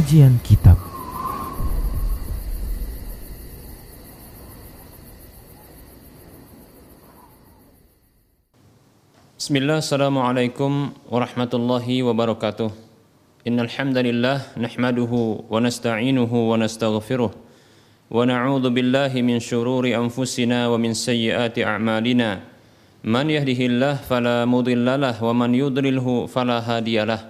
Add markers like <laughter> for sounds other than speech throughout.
Kajian Kitab. Bismillah, Assalamualaikum warahmatullahi wabarakatuh. Innal hamdalillah nahmaduhu wa nasta'inuhu wa nastaghfiruh. Wa na'udzu billahi min shururi anfusina wa min sayyiati a'malina. Man yahdihillah fala mudhillalah wa man yudlilhu fala hadiyalah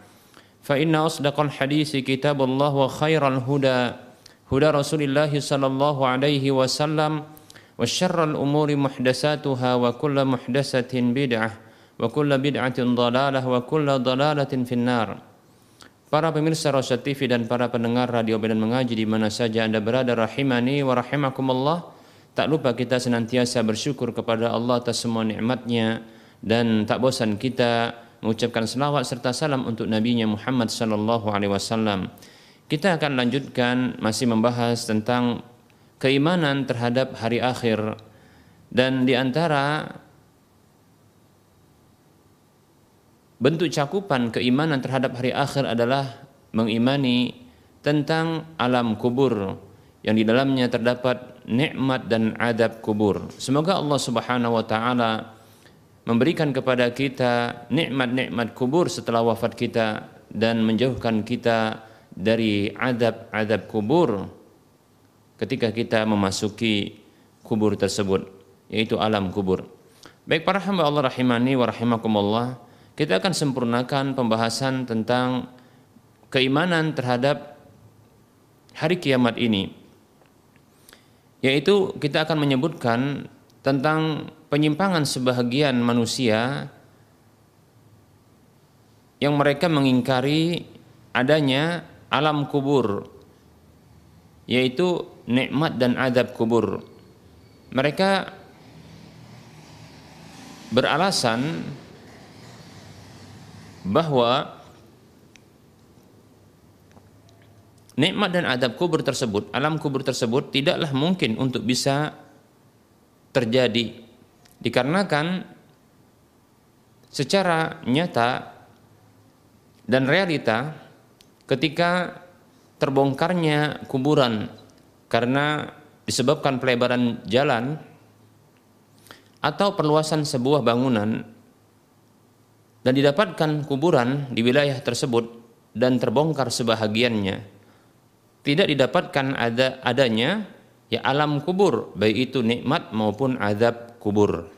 فإن أصدق الحديث كتاب الله وخير الهدى هدى رسول الله صلى الله عليه وسلم وشر الأمور محدثاتها وكل محدثة بدعة wa kullu bid'atin dhalalah wa kullu dhalalatin finnar. Para pemirsa Rosyad TV dan para pendengar radio Medan Mengaji di mana saja Anda berada rahimani wa rahimakumullah. Tak lupa kita senantiasa bersyukur kepada Allah atas semua nikmatnya dan tak bosan kita mengucapkan selawat serta salam untuk nabinya Muhammad sallallahu alaihi wasallam. Kita akan lanjutkan masih membahas tentang keimanan terhadap hari akhir dan di antara bentuk cakupan keimanan terhadap hari akhir adalah mengimani tentang alam kubur yang di dalamnya terdapat nikmat dan adab kubur. Semoga Allah Subhanahu wa taala memberikan kepada kita nikmat-nikmat kubur setelah wafat kita dan menjauhkan kita dari adab-adab kubur ketika kita memasuki kubur tersebut yaitu alam kubur. Baik para hamba Allah rahimani wa rahimakumullah kita akan sempurnakan pembahasan tentang keimanan terhadap hari kiamat ini. Yaitu kita akan menyebutkan tentang penyimpangan sebahagian manusia yang mereka mengingkari adanya alam kubur yaitu nikmat dan adab kubur. Mereka beralasan bahwa nikmat dan adab kubur tersebut, alam kubur tersebut tidaklah mungkin untuk bisa terjadi dikarenakan secara nyata dan realita ketika terbongkarnya kuburan karena disebabkan pelebaran jalan atau perluasan sebuah bangunan dan didapatkan kuburan di wilayah tersebut dan terbongkar sebahagiannya tidak didapatkan ada adanya ya alam kubur baik itu nikmat maupun azab kubur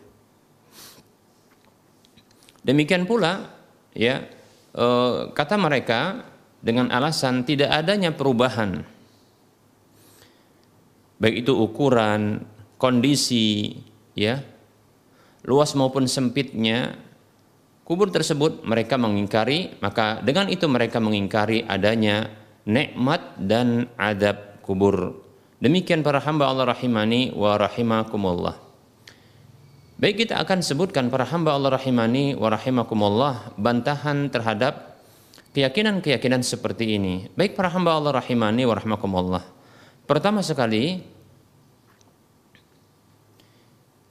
demikian pula ya e, kata mereka dengan alasan tidak adanya perubahan baik itu ukuran kondisi ya luas maupun sempitnya kubur tersebut mereka mengingkari, maka dengan itu mereka mengingkari adanya nikmat dan adab kubur. Demikian para hamba Allah rahimani wa rahimakumullah. Baik kita akan sebutkan para hamba Allah rahimani wa rahimakumullah bantahan terhadap keyakinan-keyakinan seperti ini. Baik para hamba Allah rahimani wa rahimakumullah. Pertama sekali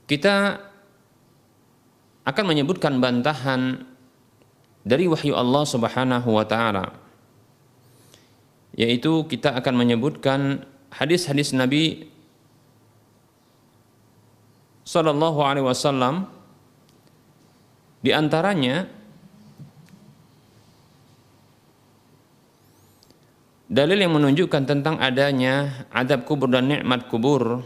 kita akan menyebutkan bantahan dari wahyu Allah Subhanahu wa taala. Yaitu kita akan menyebutkan hadis-hadis Nabi sallallahu alaihi wasallam di antaranya dalil yang menunjukkan tentang adanya adab kubur dan nikmat kubur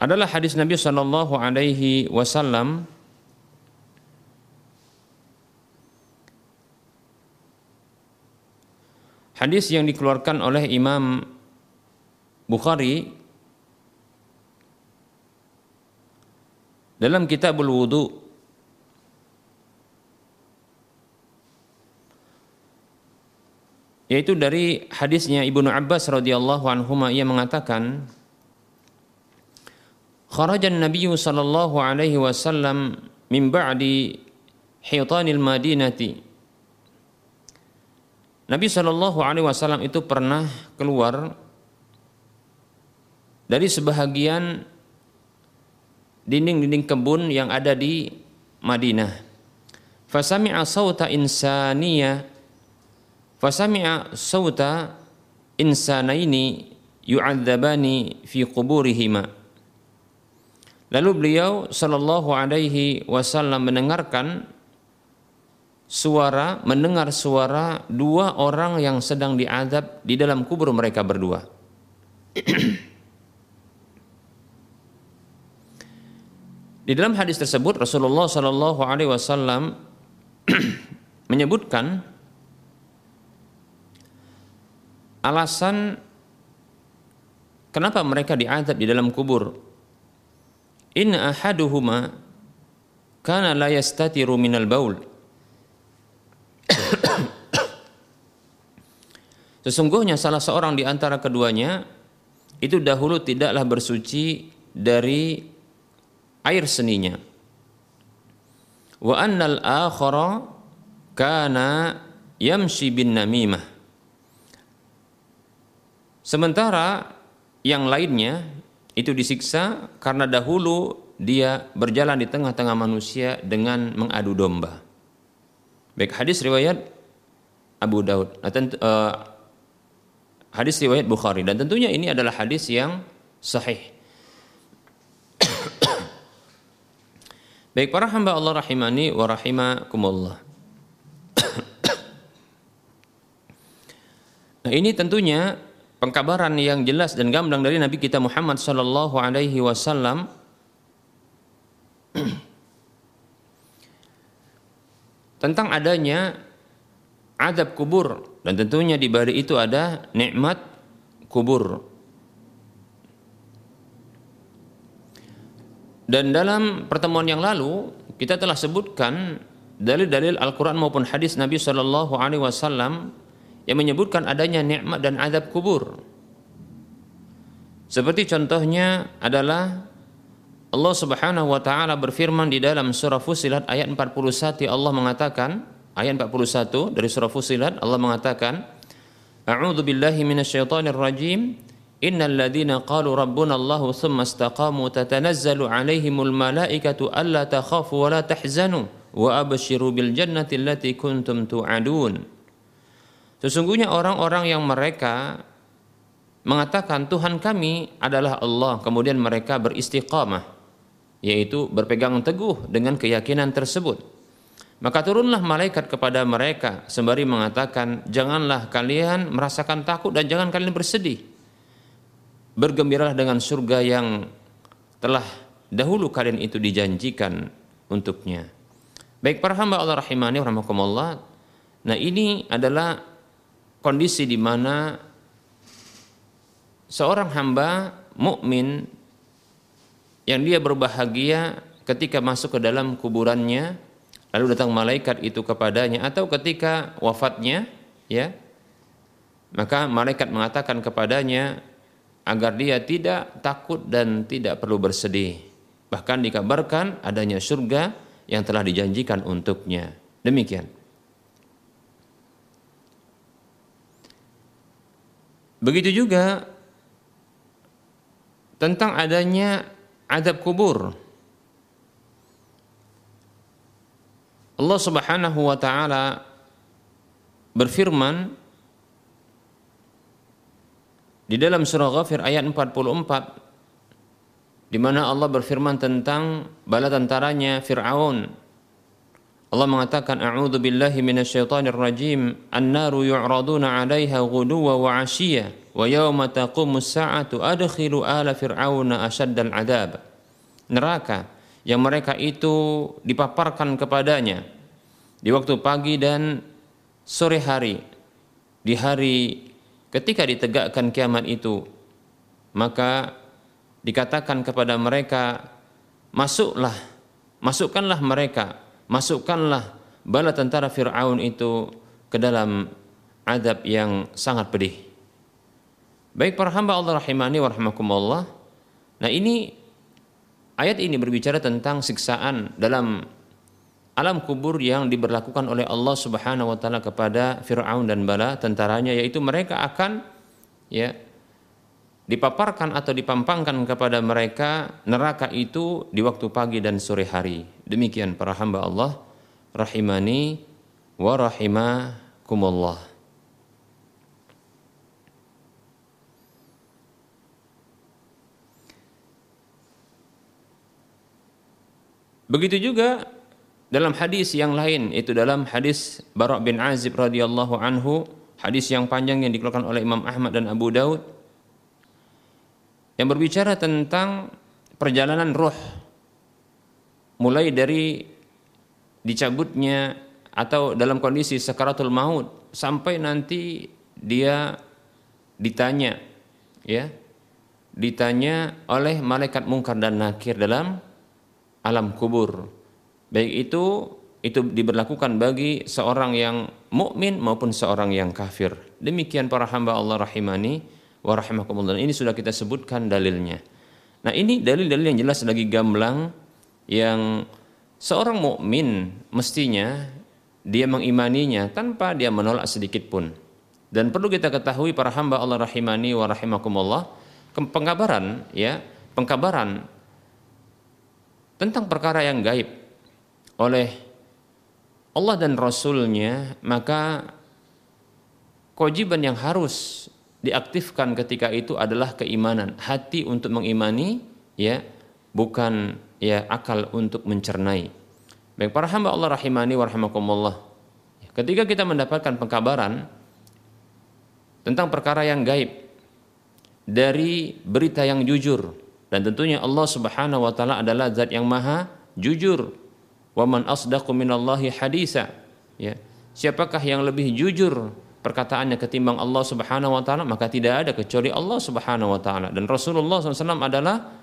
adalah hadis Nabi Shallallahu Alaihi Wasallam. Hadis yang dikeluarkan oleh Imam Bukhari dalam Kitabul Wudu. Yaitu dari hadisnya Ibnu Abbas radhiyallahu anhu ia mengatakan kharaja an-nabiy sallallahu alaihi wasallam min ba'di hitanil madinati Nabi Shallallahu Alaihi Wasallam itu pernah keluar dari sebahagian dinding-dinding kebun yang ada di Madinah. Fasami'a sawta insaniya. Fasami'a sawta insanaini yu'adzabani fi quburihima. Lalu beliau Shallallahu Alaihi Wasallam mendengarkan suara, mendengar suara dua orang yang sedang diadab di dalam kubur mereka berdua. <clears throat> di dalam hadis tersebut Rasulullah Shallallahu Alaihi Wasallam <clears throat> menyebutkan alasan kenapa mereka diadab di dalam kubur in ahaduhuma kana la yastatiru minal baul <coughs> Sesungguhnya salah seorang di antara keduanya itu dahulu tidaklah bersuci dari air seninya. Wa annal akhara kana yamshi bin namimah. Sementara yang lainnya itu disiksa karena dahulu dia berjalan di tengah-tengah manusia dengan mengadu domba. Baik hadis riwayat Abu Daud, uh, hadis riwayat Bukhari dan tentunya ini adalah hadis yang sahih. <coughs> Baik para hamba Allah rahimani wa rahimakumullah. <coughs> nah ini tentunya pengkabaran yang jelas dan gamblang dari Nabi kita Muhammad sallallahu alaihi wasallam <clears throat> tentang adanya adab kubur dan tentunya di balik itu ada nikmat kubur. Dan dalam pertemuan yang lalu kita telah sebutkan dalil-dalil Al-Qur'an maupun hadis Nabi Shallallahu alaihi wasallam yang menyebutkan adanya nikmat dan azab kubur. Seperti contohnya adalah Allah Subhanahu wa taala berfirman di dalam surah Fusilat ayat 41 Allah mengatakan ayat 41 dari surah Fusilat Allah mengatakan A'udzu billahi minasyaitonir rajim Innal ladzina qalu rabbuna Allah thumma istaqamu tatanazzalu alaihimul malaikatu alla takhafu wa la tahzanu wa abshiru bil jannati allati kuntum tu'adun Sesungguhnya orang-orang yang mereka mengatakan Tuhan kami adalah Allah, kemudian mereka beristiqamah, yaitu berpegang teguh dengan keyakinan tersebut. Maka turunlah malaikat kepada mereka sembari mengatakan, "Janganlah kalian merasakan takut dan jangan kalian bersedih. Bergembiralah dengan surga yang telah dahulu kalian itu dijanjikan untuknya." Baik para hamba Allah rahimani rahimakumullah. Nah, ini adalah kondisi di mana seorang hamba mukmin yang dia berbahagia ketika masuk ke dalam kuburannya lalu datang malaikat itu kepadanya atau ketika wafatnya ya maka malaikat mengatakan kepadanya agar dia tidak takut dan tidak perlu bersedih. Bahkan dikabarkan adanya surga yang telah dijanjikan untuknya. Demikian Begitu juga tentang adanya adab kubur. Allah Subhanahu wa taala berfirman di dalam surah Ghafir ayat 44 di mana Allah berfirman tentang bala tentaranya Firaun Allah mengatakan a'udzu billahi minasyaitonir rajim an-naru yu'raduna 'alaiha ghuduwa wa 'ashiyya wa yawma taqumus sa'atu adkhilu ala fir'auna asyaddal 'adzab. Neraka yang mereka itu dipaparkan kepadanya di waktu pagi dan sore hari di hari ketika ditegakkan kiamat itu maka dikatakan kepada mereka masuklah masukkanlah mereka masukkanlah bala tentara Firaun itu ke dalam adab yang sangat pedih baik para hamba Allah rahimani wa nah ini ayat ini berbicara tentang siksaan dalam alam kubur yang diberlakukan oleh Allah Subhanahu wa taala kepada Firaun dan bala tentaranya yaitu mereka akan ya dipaparkan atau dipampangkan kepada mereka neraka itu di waktu pagi dan sore hari. Demikian para hamba Allah rahimani wa rahimakumullah. Begitu juga dalam hadis yang lain itu dalam hadis Bara' bin Azib radhiyallahu anhu, hadis yang panjang yang dikeluarkan oleh Imam Ahmad dan Abu Daud yang berbicara tentang perjalanan roh mulai dari dicabutnya atau dalam kondisi sakaratul maut sampai nanti dia ditanya ya ditanya oleh malaikat mungkar dan nakir dalam alam kubur Baik itu itu diberlakukan bagi seorang yang mukmin maupun seorang yang kafir. Demikian para hamba Allah rahimani wa rahimakumullah. Ini sudah kita sebutkan dalilnya. Nah, ini dalil-dalil yang jelas lagi gamblang yang seorang mukmin mestinya dia mengimaninya tanpa dia menolak sedikit pun. Dan perlu kita ketahui para hamba Allah rahimani wa rahimakumullah, pengkabaran ya, pengkabaran tentang perkara yang gaib oleh Allah dan Rasulnya maka kewajiban yang harus diaktifkan ketika itu adalah keimanan hati untuk mengimani ya bukan ya akal untuk mencernai baik para hamba Allah rahimani wa rahimakumullah ketika kita mendapatkan pengkabaran tentang perkara yang gaib dari berita yang jujur dan tentunya Allah Subhanahu wa taala adalah zat yang maha jujur Wa man asdaqu minallahi hadisa. Ya. Siapakah yang lebih jujur perkataannya ketimbang Allah Subhanahu wa taala? Maka tidak ada kecuali Allah Subhanahu wa taala. Dan Rasulullah SAW adalah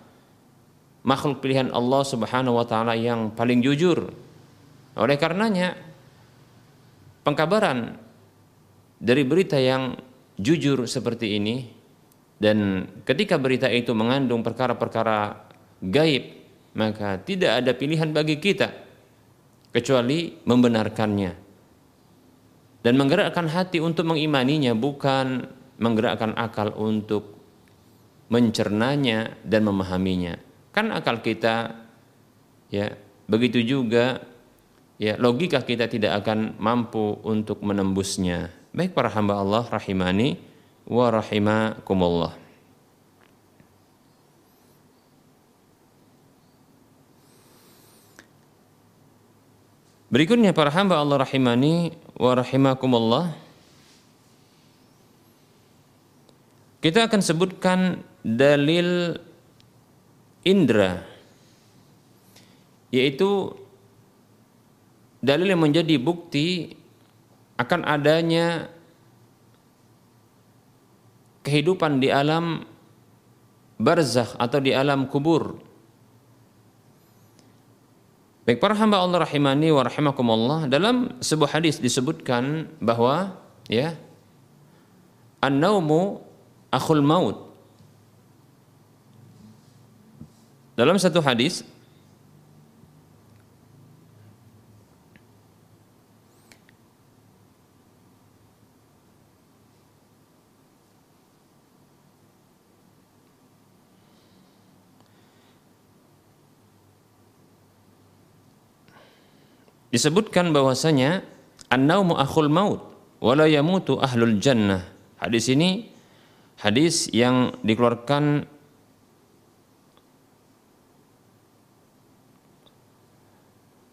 makhluk pilihan Allah Subhanahu wa taala yang paling jujur. Oleh karenanya pengkabaran dari berita yang jujur seperti ini dan ketika berita itu mengandung perkara-perkara gaib maka tidak ada pilihan bagi kita kecuali membenarkannya dan menggerakkan hati untuk mengimaninya bukan menggerakkan akal untuk mencernanya dan memahaminya kan akal kita ya begitu juga ya logika kita tidak akan mampu untuk menembusnya baik para hamba Allah rahimani wa rahimakumullah Berikutnya para hamba Allah rahimani wa rahimakumullah. Kita akan sebutkan dalil indra yaitu dalil yang menjadi bukti akan adanya kehidupan di alam barzakh atau di alam kubur Baik para hamba Allah rahimani wa rahimakumullah dalam sebuah hadis disebutkan bahwa ya an-naumu akhul maut. Dalam satu hadis disebutkan bahwasanya an-naumu akhul maut wala yamutu ahlul jannah. Hadis ini Hadis yang dikeluarkan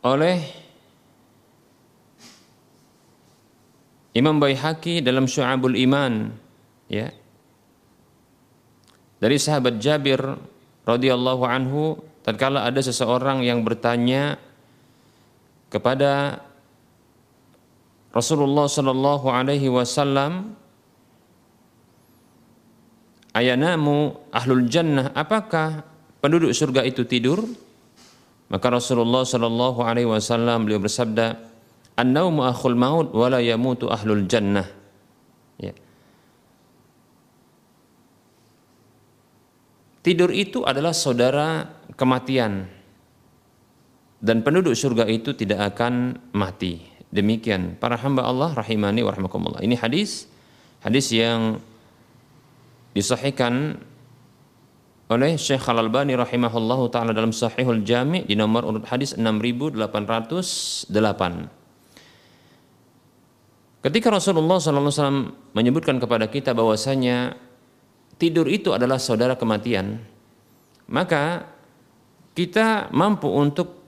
oleh Imam Baihaqi dalam Syu'abul Iman ya. Dari sahabat Jabir radhiyallahu anhu tatkala ada seseorang yang bertanya kepada Rasulullah sallallahu alaihi wasallam ayanamu ahlul jannah? Apakah penduduk surga itu tidur maka Rasulullah sallallahu alaihi wasallam beliau bersabda an-naumu akhul maut wa la yamutu ahlul jannah ya Tidur itu adalah saudara kematian dan penduduk surga itu tidak akan mati. Demikian para hamba Allah rahimani wa rahmakumullah. Ini hadis hadis yang disahihkan oleh Syekh Al-Albani rahimahullah taala dalam Sahihul Jami di nomor urut hadis 6808. Ketika Rasulullah SAW menyebutkan kepada kita bahwasanya tidur itu adalah saudara kematian, maka kita mampu untuk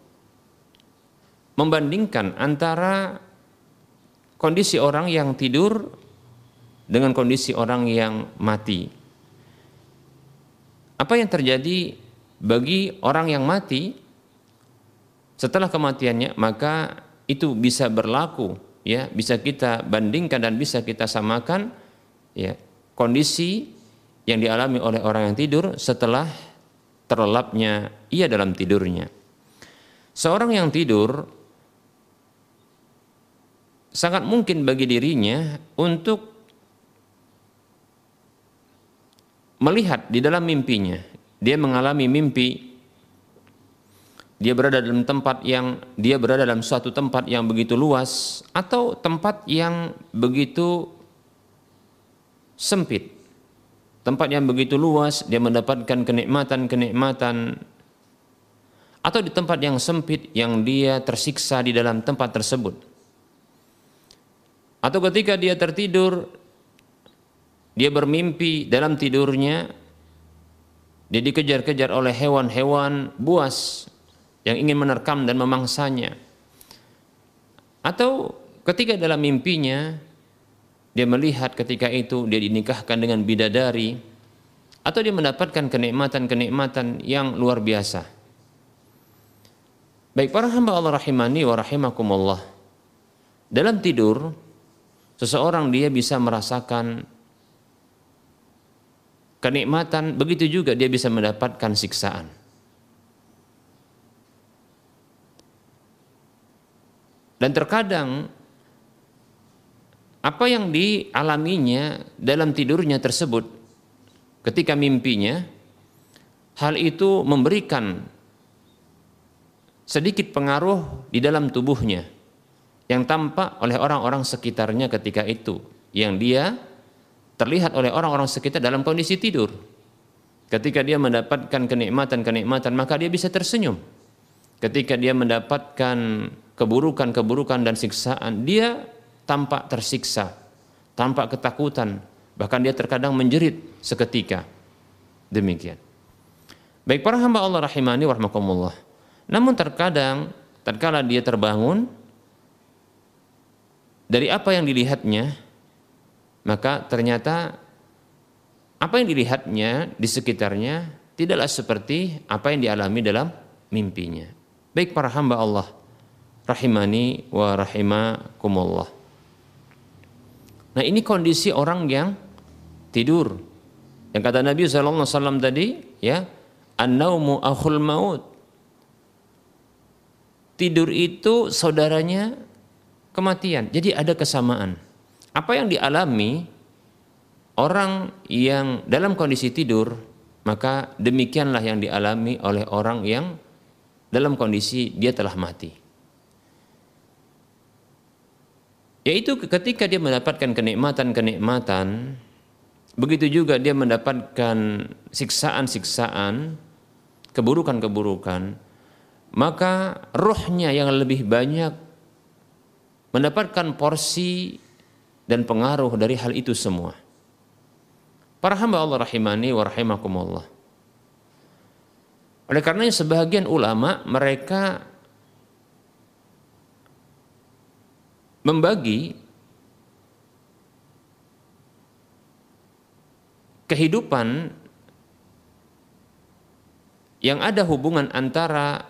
membandingkan antara kondisi orang yang tidur dengan kondisi orang yang mati. Apa yang terjadi bagi orang yang mati setelah kematiannya, maka itu bisa berlaku ya, bisa kita bandingkan dan bisa kita samakan ya kondisi yang dialami oleh orang yang tidur setelah terlelapnya ia dalam tidurnya. Seorang yang tidur sangat mungkin bagi dirinya untuk melihat di dalam mimpinya. Dia mengalami mimpi dia berada dalam tempat yang dia berada dalam suatu tempat yang begitu luas atau tempat yang begitu sempit tempat yang begitu luas dia mendapatkan kenikmatan-kenikmatan atau di tempat yang sempit yang dia tersiksa di dalam tempat tersebut atau ketika dia tertidur dia bermimpi dalam tidurnya dia dikejar-kejar oleh hewan-hewan buas yang ingin menerkam dan memangsanya atau ketika dalam mimpinya dia melihat ketika itu dia dinikahkan dengan bidadari atau dia mendapatkan kenikmatan-kenikmatan yang luar biasa. Baik para hamba Allah rahimani wa rahimakumullah. Dalam tidur seseorang dia bisa merasakan kenikmatan, begitu juga dia bisa mendapatkan siksaan. Dan terkadang apa yang dialaminya dalam tidurnya tersebut ketika mimpinya hal itu memberikan sedikit pengaruh di dalam tubuhnya yang tampak oleh orang-orang sekitarnya ketika itu yang dia terlihat oleh orang-orang sekitar dalam kondisi tidur ketika dia mendapatkan kenikmatan-kenikmatan maka dia bisa tersenyum ketika dia mendapatkan keburukan-keburukan dan siksaan dia tampak tersiksa, tampak ketakutan, bahkan dia terkadang menjerit seketika. Demikian. Baik para hamba Allah rahimani warahmatullah. Namun terkadang tatkala dia terbangun dari apa yang dilihatnya, maka ternyata apa yang dilihatnya di sekitarnya tidaklah seperti apa yang dialami dalam mimpinya. Baik para hamba Allah rahimani wa rahimakumullah. Nah ini kondisi orang yang tidur. Yang kata Nabi SAW tadi, ya, an-naumu akhul maut. Tidur itu saudaranya kematian. Jadi ada kesamaan. Apa yang dialami orang yang dalam kondisi tidur, maka demikianlah yang dialami oleh orang yang dalam kondisi dia telah mati. Yaitu ketika dia mendapatkan kenikmatan-kenikmatan, begitu juga dia mendapatkan siksaan-siksaan, keburukan-keburukan, maka rohnya yang lebih banyak mendapatkan porsi dan pengaruh dari hal itu semua. Para hamba Allah rahimani wa rahimakumullah. Oleh karena sebagian ulama mereka membagi kehidupan yang ada hubungan antara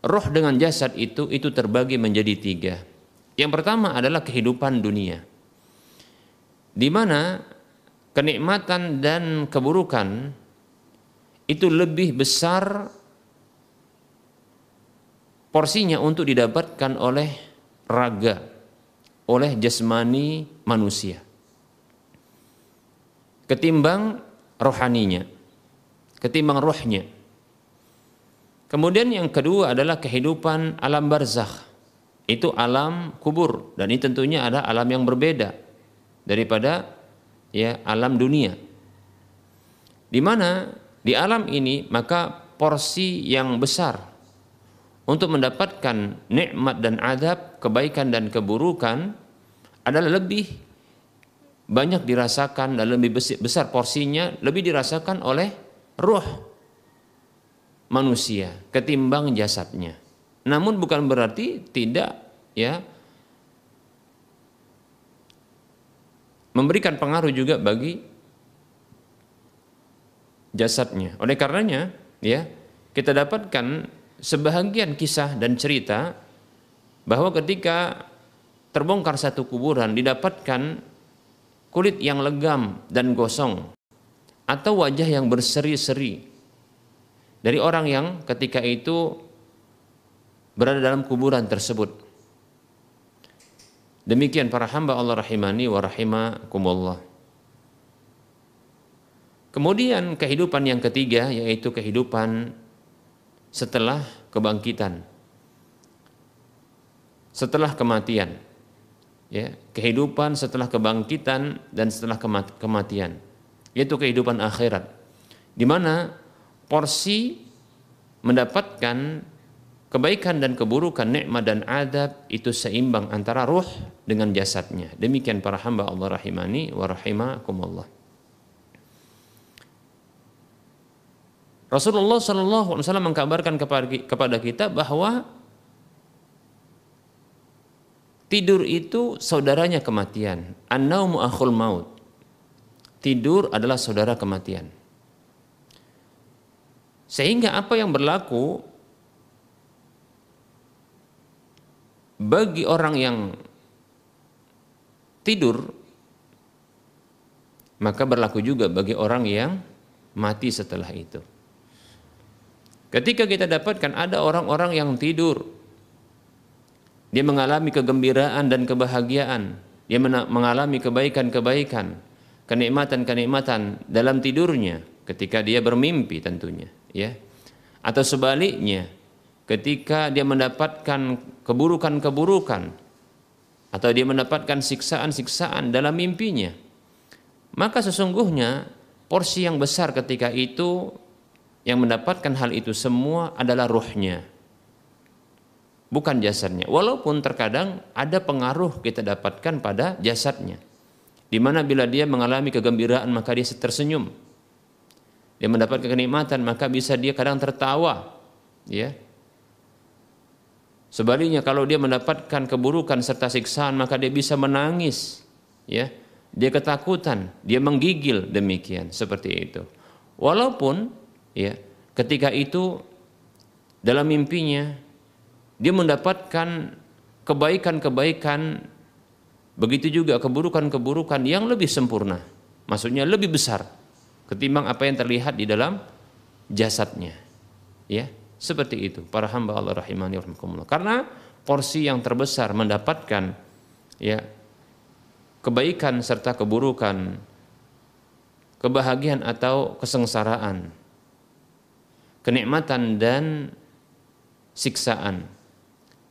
roh dengan jasad itu itu terbagi menjadi tiga. Yang pertama adalah kehidupan dunia, di mana kenikmatan dan keburukan itu lebih besar porsinya untuk didapatkan oleh raga, oleh jasmani manusia ketimbang rohaninya, ketimbang rohnya. Kemudian yang kedua adalah kehidupan alam barzakh. Itu alam kubur dan ini tentunya ada alam yang berbeda daripada ya alam dunia. Di mana di alam ini maka porsi yang besar untuk mendapatkan nikmat dan adab, kebaikan dan keburukan adalah lebih banyak dirasakan dan lebih besar porsinya lebih dirasakan oleh roh manusia ketimbang jasadnya. Namun bukan berarti tidak ya memberikan pengaruh juga bagi jasadnya. Oleh karenanya ya kita dapatkan sebahagian kisah dan cerita bahwa ketika terbongkar satu kuburan didapatkan kulit yang legam dan gosong atau wajah yang berseri-seri dari orang yang ketika itu berada dalam kuburan tersebut. Demikian para hamba Allah rahimani wa rahimakumullah. Kemudian kehidupan yang ketiga yaitu kehidupan setelah kebangkitan. Setelah kematian. Ya, kehidupan setelah kebangkitan dan setelah kematian. Yaitu kehidupan akhirat. Di mana porsi mendapatkan kebaikan dan keburukan nikmat dan adab itu seimbang antara ruh dengan jasadnya. Demikian para hamba Allah rahimani wa rahimakumullah. Rasulullah Shallallahu Alaihi Wasallam mengkabarkan kepada kita bahwa tidur itu saudaranya kematian. An-naumu akhul maut. Tidur adalah saudara kematian. Sehingga apa yang berlaku bagi orang yang tidur maka berlaku juga bagi orang yang mati setelah itu. Ketika kita dapatkan ada orang-orang yang tidur dia mengalami kegembiraan dan kebahagiaan, dia mengalami kebaikan-kebaikan, kenikmatan-kenikmatan dalam tidurnya ketika dia bermimpi tentunya ya atau sebaliknya ketika dia mendapatkan keburukan-keburukan atau dia mendapatkan siksaan-siksaan dalam mimpinya maka sesungguhnya porsi yang besar ketika itu yang mendapatkan hal itu semua adalah ruhnya bukan jasadnya. Walaupun terkadang ada pengaruh kita dapatkan pada jasadnya di mana bila dia mengalami kegembiraan maka dia tersenyum. Dia mendapat kenikmatan maka bisa dia kadang tertawa ya sebaliknya kalau dia mendapatkan keburukan serta siksaan maka dia bisa menangis ya dia ketakutan dia menggigil demikian seperti itu walaupun ya ketika itu dalam mimpinya dia mendapatkan kebaikan-kebaikan begitu juga keburukan-keburukan yang lebih sempurna maksudnya lebih besar ketimbang apa yang terlihat di dalam jasadnya. Ya, seperti itu para hamba Allah rahimani rahimakumullah. Karena porsi yang terbesar mendapatkan ya kebaikan serta keburukan, kebahagiaan atau kesengsaraan, kenikmatan dan siksaan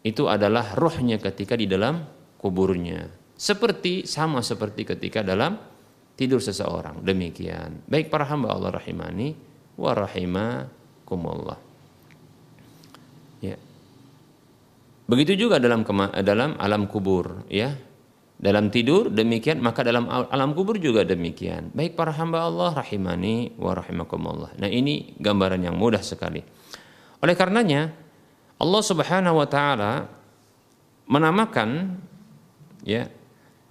itu adalah rohnya ketika di dalam kuburnya. Seperti sama seperti ketika dalam tidur seseorang. Demikian. Baik para hamba Allah rahimani wa rahimakumullah. Ya. Begitu juga dalam dalam alam kubur, ya. dalam tidur demikian maka dalam alam kubur juga demikian. Baik para hamba Allah rahimani wa rahimakumullah. Nah ini gambaran yang mudah sekali. Oleh karenanya Allah Subhanahu wa taala menamakan ya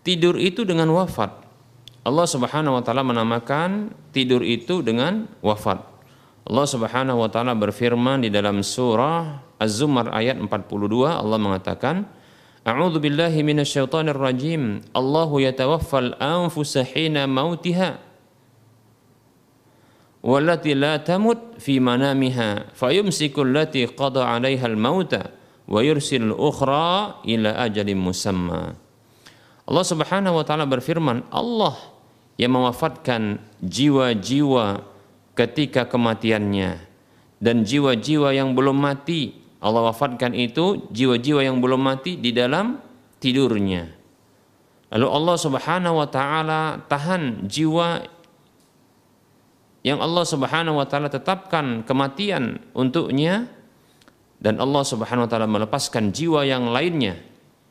tidur itu dengan wafat. Allah Subhanahu wa taala menamakan tidur itu dengan wafat. Allah Subhanahu wa taala berfirman di dalam surah Az-Zumar ayat 42 Allah mengatakan A'udzu billahi minasyaitonir rajim. Allahu yatawaffal anfusa hina mautiha wallati la tamut fi manamiha fayumsiku allati qada 'alaiha al-mauta wa yursilul ukhra ila ajalin musamma. Allah Subhanahu wa taala berfirman, Allah yang mewafatkan jiwa-jiwa ketika kematiannya dan jiwa-jiwa yang belum mati Allah wafatkan itu jiwa-jiwa yang belum mati di dalam tidurnya. Lalu Allah Subhanahu wa taala tahan jiwa yang Allah Subhanahu wa taala tetapkan kematian untuknya dan Allah Subhanahu wa taala melepaskan jiwa yang lainnya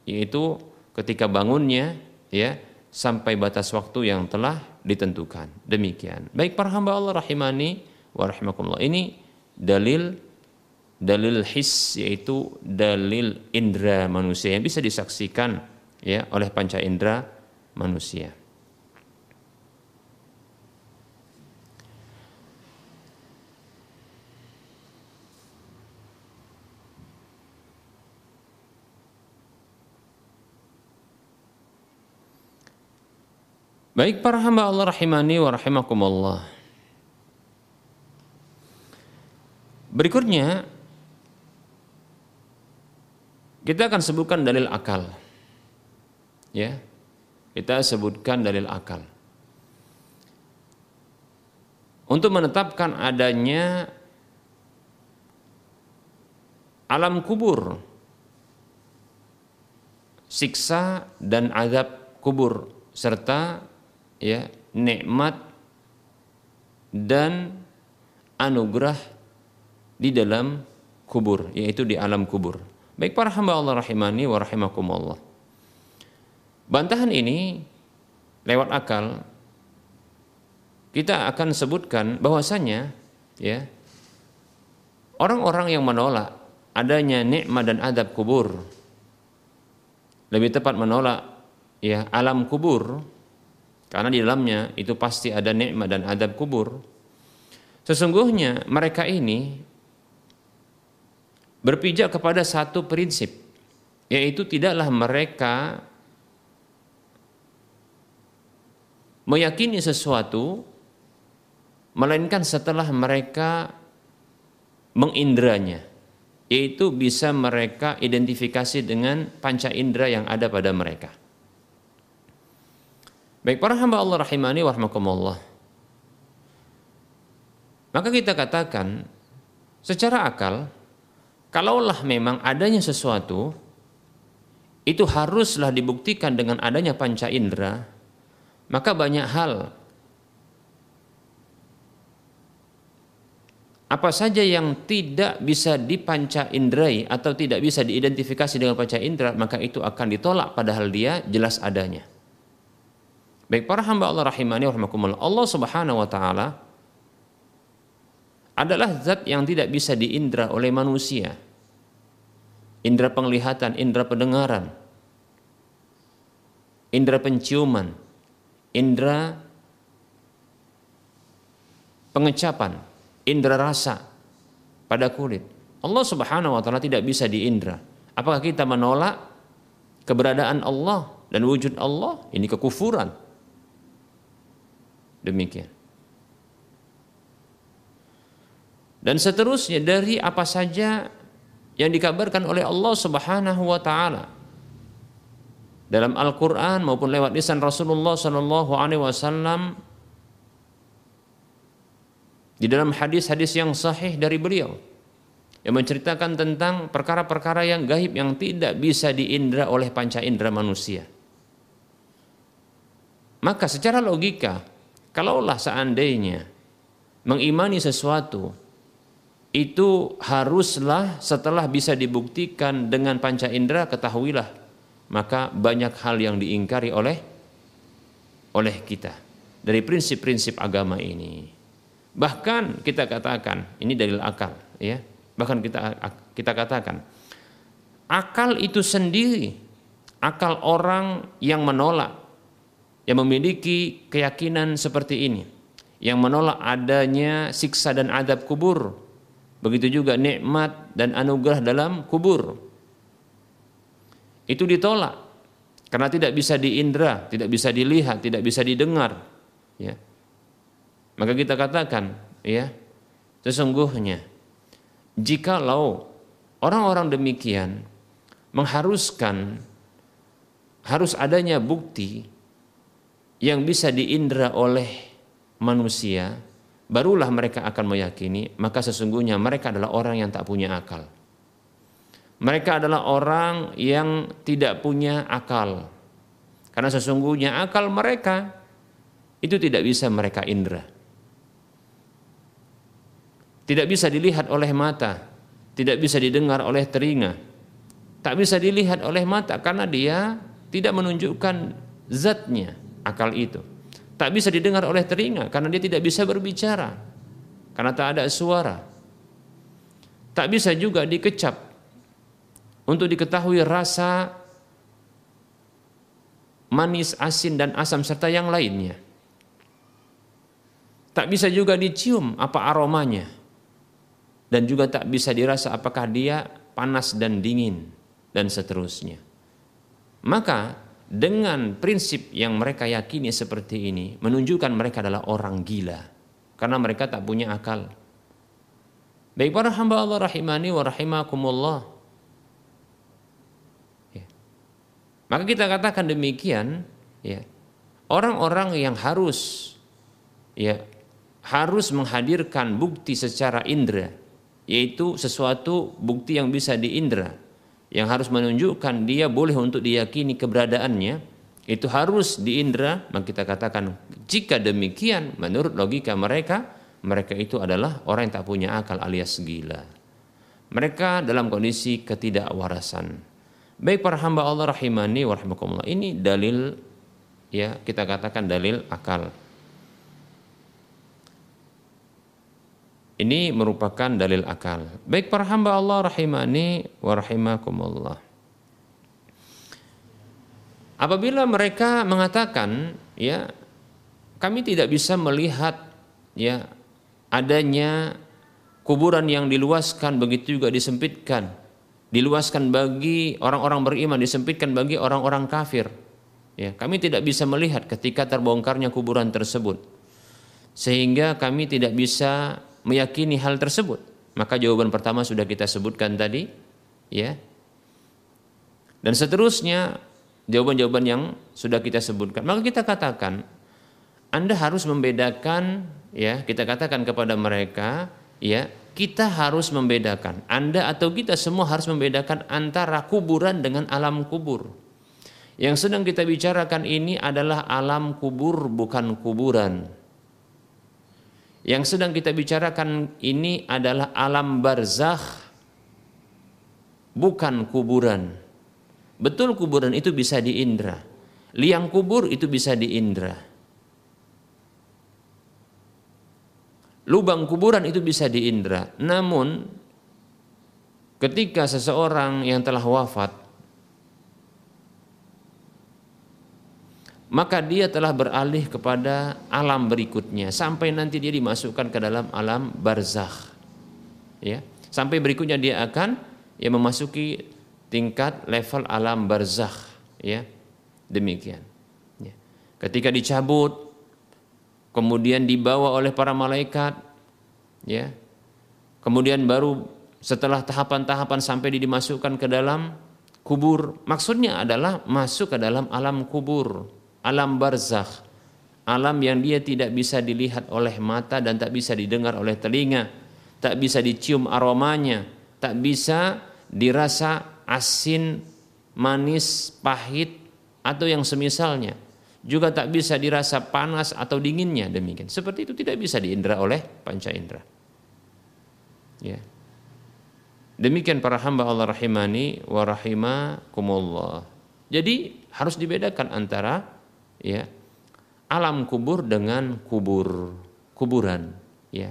yaitu ketika bangunnya ya sampai batas waktu yang telah ditentukan. Demikian. Baik para hamba Allah rahimani wa rahimakumullah. Ini dalil dalil his yaitu dalil indera manusia yang bisa disaksikan ya oleh panca indera manusia. Baik para hamba Allah rahimani wa rahimakumullah. Berikutnya kita akan sebutkan dalil akal. Ya. Kita sebutkan dalil akal. Untuk menetapkan adanya alam kubur, siksa dan azab kubur serta ya nikmat dan anugerah di dalam kubur yaitu di alam kubur. Baik para hamba Allah rahimani wa rahimakumullah. Bantahan ini lewat akal kita akan sebutkan bahwasanya ya orang-orang yang menolak adanya nikmat dan adab kubur lebih tepat menolak ya alam kubur karena di dalamnya itu pasti ada nikmat dan adab kubur sesungguhnya mereka ini berpijak kepada satu prinsip yaitu tidaklah mereka meyakini sesuatu melainkan setelah mereka mengindranya yaitu bisa mereka identifikasi dengan panca indera yang ada pada mereka. Baik para hamba Allah rahimani wa Maka kita katakan secara akal Kalaulah memang adanya sesuatu itu haruslah dibuktikan dengan adanya panca indera, maka banyak hal apa saja yang tidak bisa dipanca indrai atau tidak bisa diidentifikasi dengan panca indera maka itu akan ditolak padahal dia jelas adanya. Baik para hamba Allah rahimani rahimakumullah. Allah Subhanahu wa taala adalah zat yang tidak bisa diindra oleh manusia indera penglihatan, indera pendengaran, indera penciuman, indera pengecapan, indera rasa pada kulit. Allah Subhanahu wa taala tidak bisa diindra. Apakah kita menolak keberadaan Allah dan wujud Allah? Ini kekufuran. Demikian. Dan seterusnya dari apa saja yang dikabarkan oleh Allah Subhanahu wa taala dalam Al-Qur'an maupun lewat lisan Rasulullah sallallahu alaihi wasallam di dalam hadis-hadis yang sahih dari beliau yang menceritakan tentang perkara-perkara yang gaib yang tidak bisa diindra oleh panca indera manusia. Maka secara logika, kalaulah seandainya mengimani sesuatu itu haruslah setelah bisa dibuktikan dengan panca indera ketahuilah maka banyak hal yang diingkari oleh oleh kita dari prinsip-prinsip agama ini. Bahkan kita katakan ini dalil akal, ya. Bahkan kita kita katakan akal itu sendiri, akal orang yang menolak, yang memiliki keyakinan seperti ini, yang menolak adanya siksa dan adab kubur, begitu juga nikmat dan anugerah dalam kubur. Itu ditolak karena tidak bisa diindra, tidak bisa dilihat, tidak bisa didengar, ya. Maka kita katakan, ya, sesungguhnya jikalau orang-orang demikian mengharuskan harus adanya bukti yang bisa diindra oleh manusia, barulah mereka akan meyakini, maka sesungguhnya mereka adalah orang yang tak punya akal. Mereka adalah orang yang tidak punya akal. Karena sesungguhnya akal mereka itu tidak bisa mereka indra. Tidak bisa dilihat oleh mata, tidak bisa didengar oleh telinga, tak bisa dilihat oleh mata karena dia tidak menunjukkan zatnya akal itu. Tak bisa didengar oleh telinga karena dia tidak bisa berbicara karena tak ada suara. Tak bisa juga dikecap untuk diketahui rasa manis, asin dan asam serta yang lainnya. Tak bisa juga dicium apa aromanya dan juga tak bisa dirasa apakah dia panas dan dingin dan seterusnya. Maka dengan prinsip yang mereka yakini seperti ini menunjukkan mereka adalah orang gila karena mereka tak punya akal. Baik para hamba Allah rahimani wa rahimakumullah. Ya. Maka kita katakan demikian, ya. Orang-orang yang harus ya harus menghadirkan bukti secara indera yaitu sesuatu bukti yang bisa diindra yang harus menunjukkan dia boleh untuk diyakini keberadaannya itu harus diindra maka kita katakan jika demikian menurut logika mereka mereka itu adalah orang yang tak punya akal alias gila. Mereka dalam kondisi ketidakwarasan. Baik para hamba Allah rahimani warahmatullah ini dalil ya kita katakan dalil akal Ini merupakan dalil akal. Baik para hamba Allah rahimani wa rahimakumullah. Apabila mereka mengatakan ya kami tidak bisa melihat ya adanya kuburan yang diluaskan begitu juga disempitkan diluaskan bagi orang-orang beriman disempitkan bagi orang-orang kafir ya kami tidak bisa melihat ketika terbongkarnya kuburan tersebut sehingga kami tidak bisa meyakini hal tersebut? Maka jawaban pertama sudah kita sebutkan tadi, ya. Dan seterusnya jawaban-jawaban yang sudah kita sebutkan. Maka kita katakan Anda harus membedakan ya, kita katakan kepada mereka, ya, kita harus membedakan. Anda atau kita semua harus membedakan antara kuburan dengan alam kubur. Yang sedang kita bicarakan ini adalah alam kubur bukan kuburan. Yang sedang kita bicarakan ini adalah alam barzakh bukan kuburan. Betul kuburan itu bisa diindra. Liang kubur itu bisa diindra. Lubang kuburan itu bisa diindra. Namun ketika seseorang yang telah wafat maka dia telah beralih kepada alam berikutnya. Sampai nanti dia dimasukkan ke dalam alam barzakh. Ya. Sampai berikutnya dia akan ya memasuki tingkat level alam barzakh. Ya. Demikian. Ya. ketika dicabut kemudian dibawa oleh para malaikat ya. Kemudian baru setelah tahapan-tahapan sampai dimasukkan ke dalam kubur. Maksudnya adalah masuk ke dalam alam kubur alam barzakh, alam yang dia tidak bisa dilihat oleh mata dan tak bisa didengar oleh telinga, tak bisa dicium aromanya, tak bisa dirasa asin, manis, pahit atau yang semisalnya. Juga tak bisa dirasa panas atau dinginnya demikian. Seperti itu tidak bisa diindra oleh panca indera. Ya. Demikian para hamba Allah rahimani wa rahimakumullah. Jadi harus dibedakan antara ya alam kubur dengan kubur kuburan ya.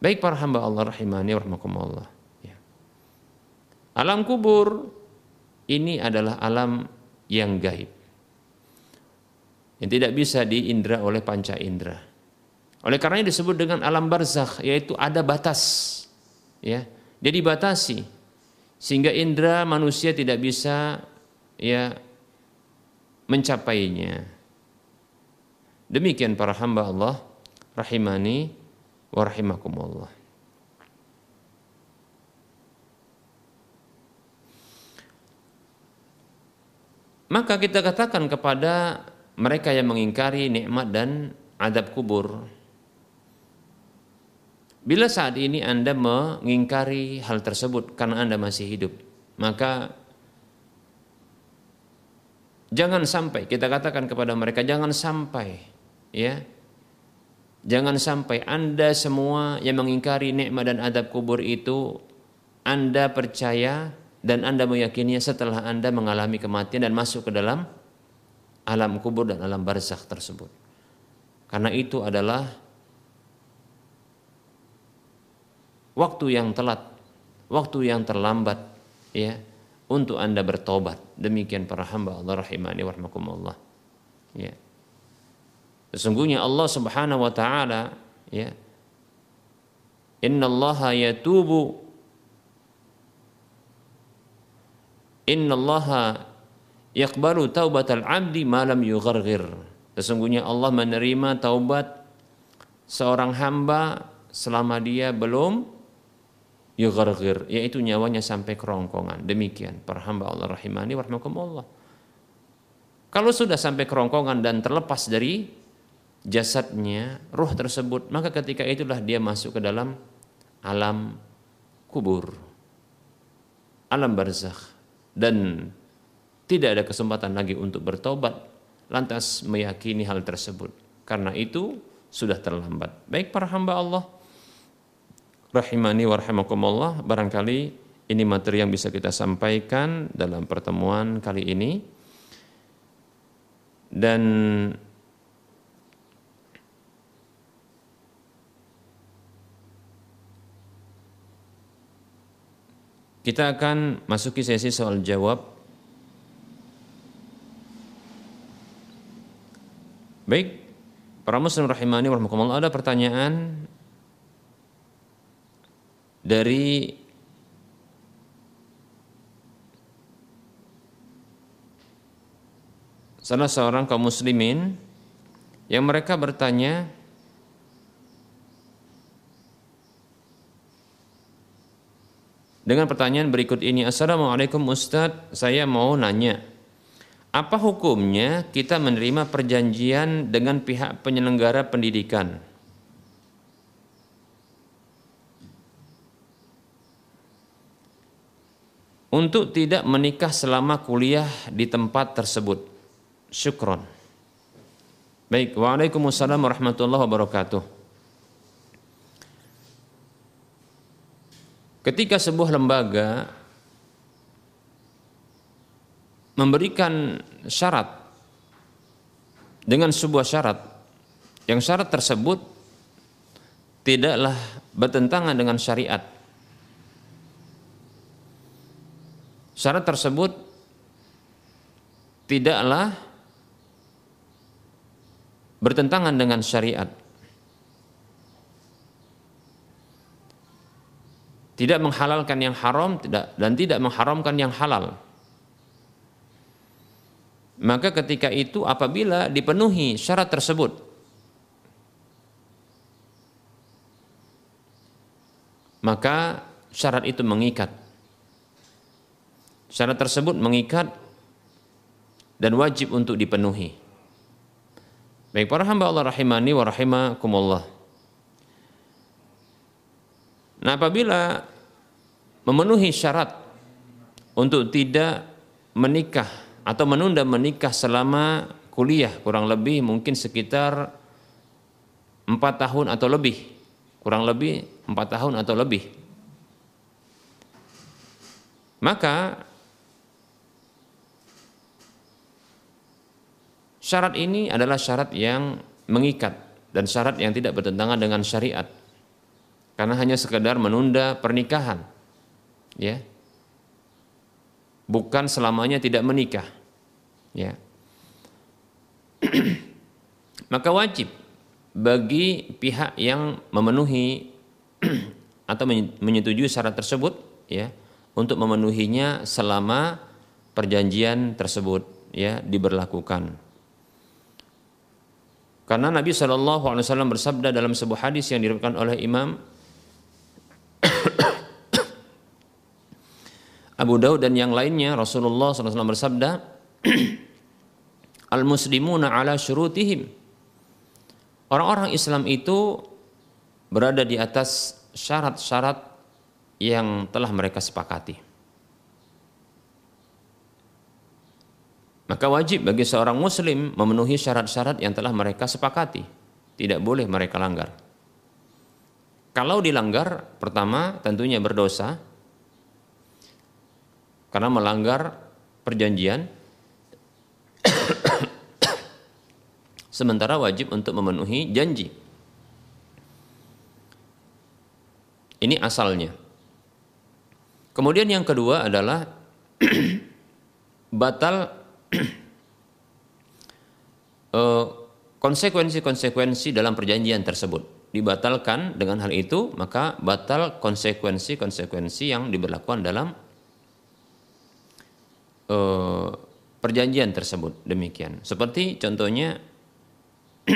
Baik para hamba Allah rahimani warahmatullah ya. Alam kubur ini adalah alam yang gaib. Yang tidak bisa diindra oleh panca indera. Oleh karena disebut dengan alam barzakh yaitu ada batas ya. Dia dibatasi sehingga indera manusia tidak bisa ya mencapainya. Demikian para hamba Allah rahimani wa rahimakumullah. Maka kita katakan kepada mereka yang mengingkari nikmat dan adab kubur. Bila saat ini Anda mengingkari hal tersebut karena Anda masih hidup, maka Jangan sampai kita katakan kepada mereka jangan sampai ya. Jangan sampai Anda semua yang mengingkari nikmat dan adab kubur itu Anda percaya dan Anda meyakininya setelah Anda mengalami kematian dan masuk ke dalam alam kubur dan alam barzakh tersebut. Karena itu adalah waktu yang telat, waktu yang terlambat ya untuk Anda bertobat. Demikian para hamba Allah rahimani warahmatullah. Ya. Sesungguhnya Allah Subhanahu wa taala ya. Inna Allah yatubu Inna Allah yakbalu taubatal abdi malam yughargir. Sesungguhnya Allah menerima taubat seorang hamba selama dia belum yughargir yaitu nyawanya sampai kerongkongan. Demikian. Para hamba Allah rahimani warahmatullah. Kalau sudah sampai kerongkongan dan terlepas dari jasadnya ruh tersebut maka ketika itulah dia masuk ke dalam alam kubur alam barzakh. Dan tidak ada kesempatan lagi untuk bertobat lantas meyakini hal tersebut. Karena itu sudah terlambat. Baik para hamba Allah rahimani wa rahimakumullah barangkali ini materi yang bisa kita sampaikan dalam pertemuan kali ini. Dan kita akan masuki sesi soal jawab. Baik para muslim rahimani wa rahimakumullah ada pertanyaan dari salah seorang kaum muslimin yang mereka bertanya dengan pertanyaan berikut ini Assalamualaikum Ustadz saya mau nanya apa hukumnya kita menerima perjanjian dengan pihak penyelenggara pendidikan untuk tidak menikah selama kuliah di tempat tersebut. Syukron. Baik, Waalaikumsalam warahmatullahi wabarakatuh. Ketika sebuah lembaga memberikan syarat dengan sebuah syarat yang syarat tersebut tidaklah bertentangan dengan syariat syarat tersebut tidaklah bertentangan dengan syariat. Tidak menghalalkan yang haram tidak dan tidak mengharamkan yang halal. Maka ketika itu apabila dipenuhi syarat tersebut maka syarat itu mengikat Syarat tersebut mengikat dan wajib untuk dipenuhi. Baik para hamba Allah rahimani wa rahimakumullah. Nah apabila memenuhi syarat untuk tidak menikah atau menunda menikah selama kuliah kurang lebih mungkin sekitar empat tahun atau lebih kurang lebih empat tahun atau lebih maka Syarat ini adalah syarat yang mengikat dan syarat yang tidak bertentangan dengan syariat. Karena hanya sekedar menunda pernikahan. Ya. Bukan selamanya tidak menikah. Ya. <clears throat> Maka wajib bagi pihak yang memenuhi <clears throat> atau menyetujui syarat tersebut ya untuk memenuhinya selama perjanjian tersebut ya diberlakukan. Karena Nabi Wasallam bersabda dalam sebuah hadis yang diriwayatkan oleh Imam <coughs> Abu Daud dan yang lainnya Rasulullah SAW bersabda <clears throat> Al muslimuna ala syurutihim Orang-orang Islam itu berada di atas syarat-syarat yang telah mereka sepakati. Maka wajib bagi seorang muslim memenuhi syarat-syarat yang telah mereka sepakati. Tidak boleh mereka langgar. Kalau dilanggar, pertama tentunya berdosa karena melanggar perjanjian. <coughs> Sementara wajib untuk memenuhi janji. Ini asalnya. Kemudian yang kedua adalah <coughs> batal <clears throat> konsekuensi-konsekuensi dalam perjanjian tersebut. Dibatalkan dengan hal itu maka batal konsekuensi-konsekuensi yang diberlakukan dalam uh, perjanjian tersebut. Demikian. Seperti contohnya <clears throat>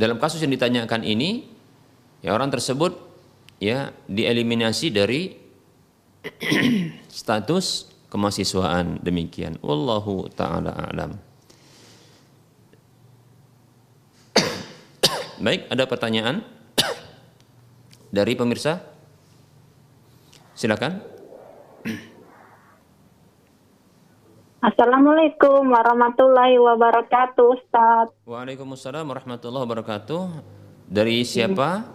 dalam kasus yang ditanyakan ini ya orang tersebut ya dieliminasi dari <clears throat> status kemahsiswaan demikian. Wallahu taala alam. <clears throat> Baik, ada pertanyaan <clears throat> dari pemirsa? Silakan. Assalamualaikum warahmatullahi wabarakatuh, Ustaz. Waalaikumsalam warahmatullahi wabarakatuh. Dari siapa?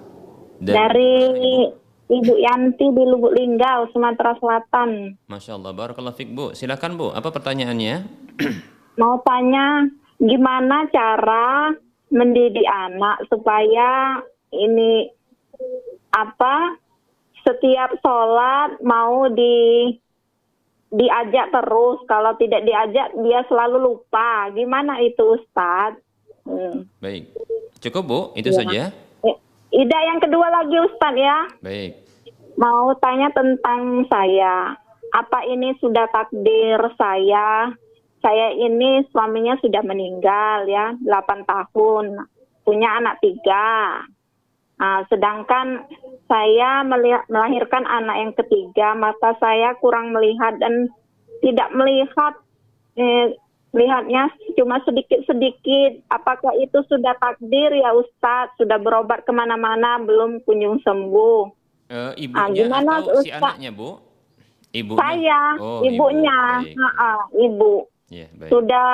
Dari, dari Ibu Yanti di Lubuk Linggau, Sumatera Selatan. Masya Allah, barakallah fik Bu. Silakan Bu, apa pertanyaannya? <clears throat> Mau tanya, gimana cara mendidik anak supaya ini apa setiap sholat mau di diajak terus kalau tidak diajak dia selalu lupa gimana itu Ustadz hmm. baik cukup bu itu ya. saja Ida yang kedua lagi Ustadz ya. Baik. Mau tanya tentang saya. Apa ini sudah takdir saya? Saya ini suaminya sudah meninggal ya, 8 tahun. Punya anak tiga. Nah, sedangkan saya melahirkan anak yang ketiga, mata saya kurang melihat dan tidak melihat eh, lihatnya cuma sedikit-sedikit. Apakah itu sudah takdir ya Ustadz? Sudah berobat ke mana-mana belum kunjung sembuh. Uh, ibunya nah, gimana, atau Ustaz? si anaknya Bu? Ibunya? Saya, oh, ibunya. Ibu. Ha -ha, ibu. Yeah, baik. Sudah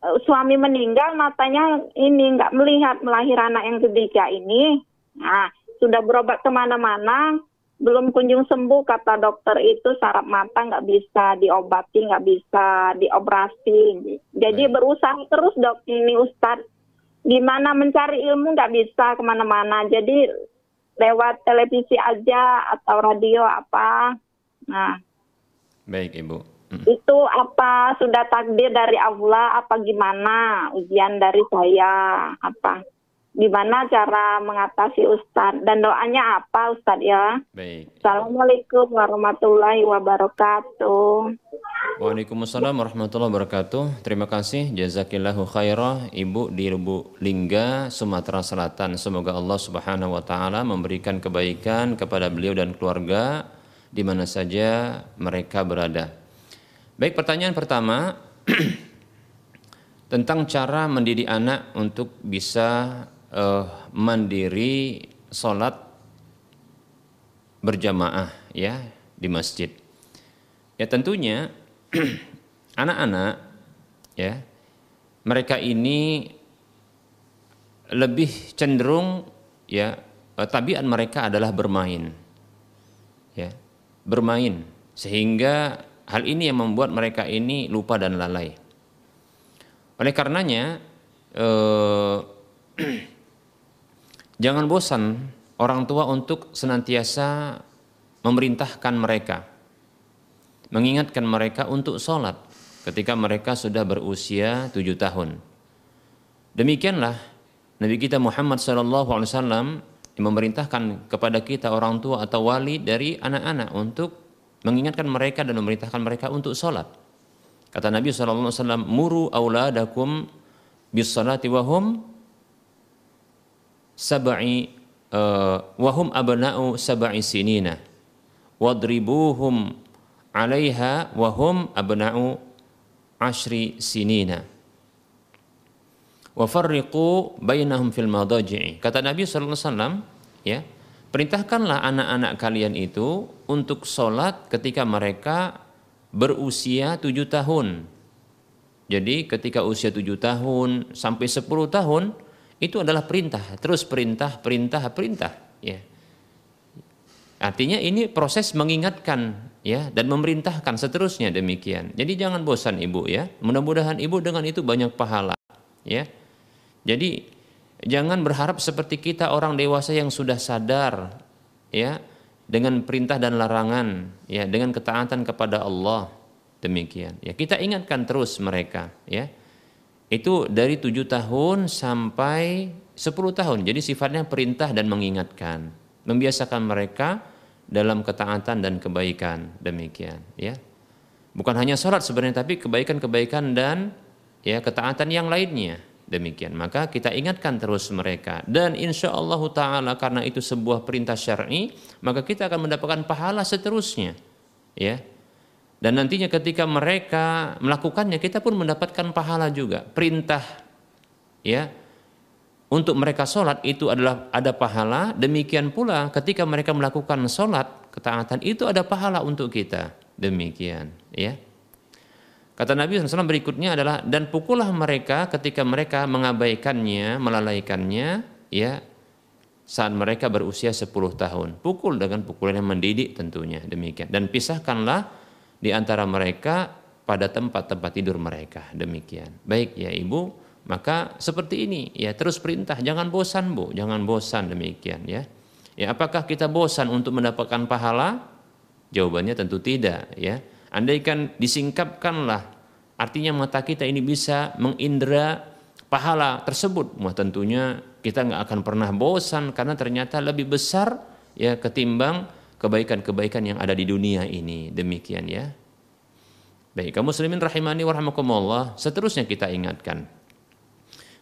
uh, suami meninggal matanya ini nggak melihat melahirkan anak yang ketiga ini. Nah, sudah berobat ke mana-mana belum kunjung sembuh kata dokter itu saraf mata nggak bisa diobati nggak bisa dioperasi jadi Baik. berusaha terus dok ini Ustadz gimana mencari ilmu nggak bisa ke mana-mana jadi lewat televisi aja atau radio apa. Nah. Baik Ibu. Hmm. itu apa sudah takdir dari Allah apa gimana ujian dari saya apa gimana cara mengatasi Ustadz dan doanya apa Ustadz ya? Baik. Assalamualaikum warahmatullahi wabarakatuh. Waalaikumsalam warahmatullahi wabarakatuh. Terima kasih jazakillahu khairah Ibu di Lubuk Lingga, Sumatera Selatan. Semoga Allah Subhanahu wa taala memberikan kebaikan kepada beliau dan keluarga di mana saja mereka berada. Baik, pertanyaan pertama <clears throat> tentang cara mendidik anak untuk bisa uh, mandiri sholat berjamaah ya di masjid. Ya tentunya <clears throat> anak-anak ya mereka ini lebih cenderung ya uh, tabiat mereka adalah bermain ya bermain sehingga hal ini yang membuat mereka ini lupa dan lalai. Oleh karenanya eh, <clears throat> jangan bosan orang tua untuk senantiasa memerintahkan mereka, mengingatkan mereka untuk sholat ketika mereka sudah berusia tujuh tahun. Demikianlah Nabi kita Muhammad SAW memerintahkan kepada kita orang tua atau wali dari anak-anak untuk mengingatkan mereka dan memerintahkan mereka untuk sholat. Kata Nabi SAW, muru auladakum bis wahum sab'i uh, wahum abna'u sab'i sinina. Wadribuhum 'alaiha wahum abna'u ashri sinina. Wa farriqu bainahum fil madaji'i. Kata Nabi sallallahu alaihi wasallam ya perintahkanlah anak-anak kalian itu untuk sholat ketika mereka berusia tujuh tahun. Jadi ketika usia tujuh tahun sampai sepuluh tahun itu adalah perintah terus perintah perintah perintah ya artinya ini proses mengingatkan ya dan memerintahkan seterusnya demikian. Jadi jangan bosan ibu ya. Mudah-mudahan ibu dengan itu banyak pahala ya. Jadi jangan berharap seperti kita orang dewasa yang sudah sadar ya dengan perintah dan larangan ya dengan ketaatan kepada Allah demikian ya kita ingatkan terus mereka ya itu dari tujuh tahun sampai sepuluh tahun. Jadi sifatnya perintah dan mengingatkan. Membiasakan mereka dalam ketaatan dan kebaikan. Demikian ya. Bukan hanya sholat sebenarnya tapi kebaikan-kebaikan dan ya ketaatan yang lainnya. Demikian. Maka kita ingatkan terus mereka. Dan insya Allah taala karena itu sebuah perintah syar'i maka kita akan mendapatkan pahala seterusnya ya dan nantinya ketika mereka melakukannya kita pun mendapatkan pahala juga perintah ya untuk mereka sholat itu adalah ada pahala, demikian pula ketika mereka melakukan sholat, ketaatan itu ada pahala untuk kita. Demikian, ya. Kata Nabi SAW berikutnya adalah dan pukullah mereka ketika mereka mengabaikannya, melalaikannya, ya saat mereka berusia 10 tahun. Pukul dengan pukulan yang mendidik tentunya demikian. Dan pisahkanlah di antara mereka pada tempat-tempat tidur mereka demikian. Baik ya ibu, maka seperti ini ya terus perintah jangan bosan Bu, jangan bosan demikian ya. Ya apakah kita bosan untuk mendapatkan pahala? Jawabannya tentu tidak ya. Andaikan disingkapkanlah artinya mata kita ini bisa mengindra pahala tersebut, wah tentunya kita nggak akan pernah bosan karena ternyata lebih besar ya ketimbang kebaikan-kebaikan yang ada di dunia ini. Demikian ya. Baik, kaum muslimin rahimani warahmatullah, seterusnya kita ingatkan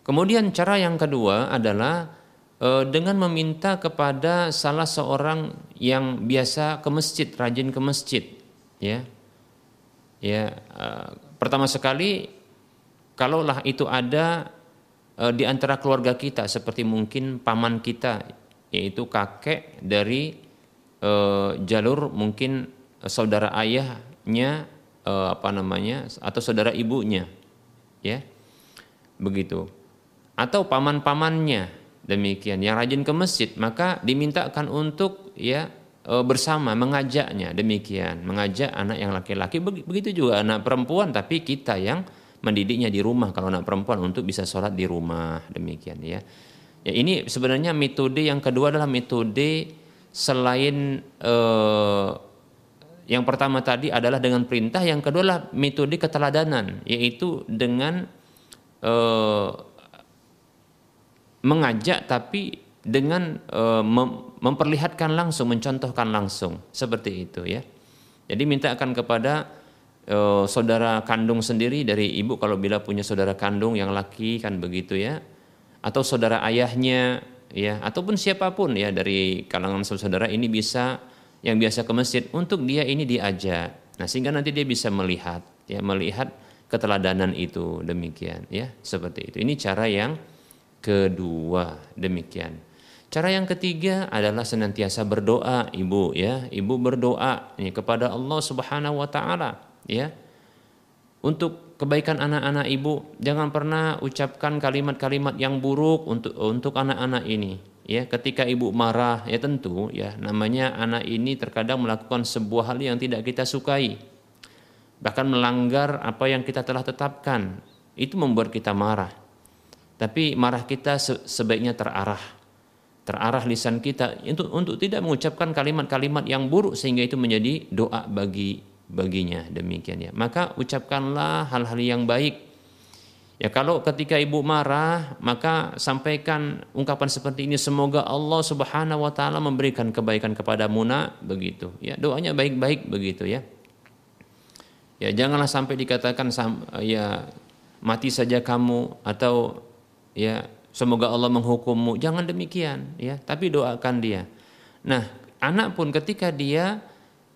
Kemudian cara yang kedua adalah e, dengan meminta kepada salah seorang yang biasa ke masjid, rajin ke masjid, ya. Ya, e, pertama sekali kalaulah itu ada e, di antara keluarga kita seperti mungkin paman kita yaitu kakek dari e, jalur mungkin saudara ayahnya e, apa namanya atau saudara ibunya ya. Begitu. Atau paman-pamannya demikian. Yang rajin ke masjid maka dimintakan untuk ya e, bersama mengajaknya. Demikian. Mengajak anak yang laki-laki. Begitu juga anak perempuan tapi kita yang mendidiknya di rumah. Kalau anak perempuan untuk bisa sholat di rumah. Demikian ya. Ya ini sebenarnya metode yang kedua adalah metode selain eh, yang pertama tadi adalah dengan perintah yang kedua adalah metode keteladanan yaitu dengan eh, mengajak tapi dengan e, mem memperlihatkan langsung, mencontohkan langsung seperti itu ya. Jadi minta akan kepada e, saudara kandung sendiri dari ibu kalau bila punya saudara kandung yang laki kan begitu ya, atau saudara ayahnya ya, ataupun siapa pun ya dari kalangan saudara ini bisa yang biasa ke masjid untuk dia ini diajak. Nah sehingga nanti dia bisa melihat ya melihat keteladanan itu demikian ya seperti itu. Ini cara yang kedua demikian. Cara yang ketiga adalah senantiasa berdoa, Ibu ya. Ibu berdoa ini kepada Allah Subhanahu wa taala ya. Untuk kebaikan anak-anak Ibu, jangan pernah ucapkan kalimat-kalimat yang buruk untuk untuk anak-anak ini. Ya, ketika ibu marah, ya tentu ya namanya anak ini terkadang melakukan sebuah hal yang tidak kita sukai. bahkan melanggar apa yang kita telah tetapkan, itu membuat kita marah. Tapi marah kita sebaiknya terarah. Terarah lisan kita untuk untuk tidak mengucapkan kalimat-kalimat yang buruk sehingga itu menjadi doa bagi baginya demikian ya. Maka ucapkanlah hal-hal yang baik. Ya kalau ketika ibu marah, maka sampaikan ungkapan seperti ini semoga Allah Subhanahu wa taala memberikan kebaikan kepada Muna begitu. Ya, doanya baik-baik begitu ya. Ya janganlah sampai dikatakan ya mati saja kamu atau ya semoga Allah menghukummu. Jangan demikian ya, tapi doakan dia. Nah, anak pun ketika dia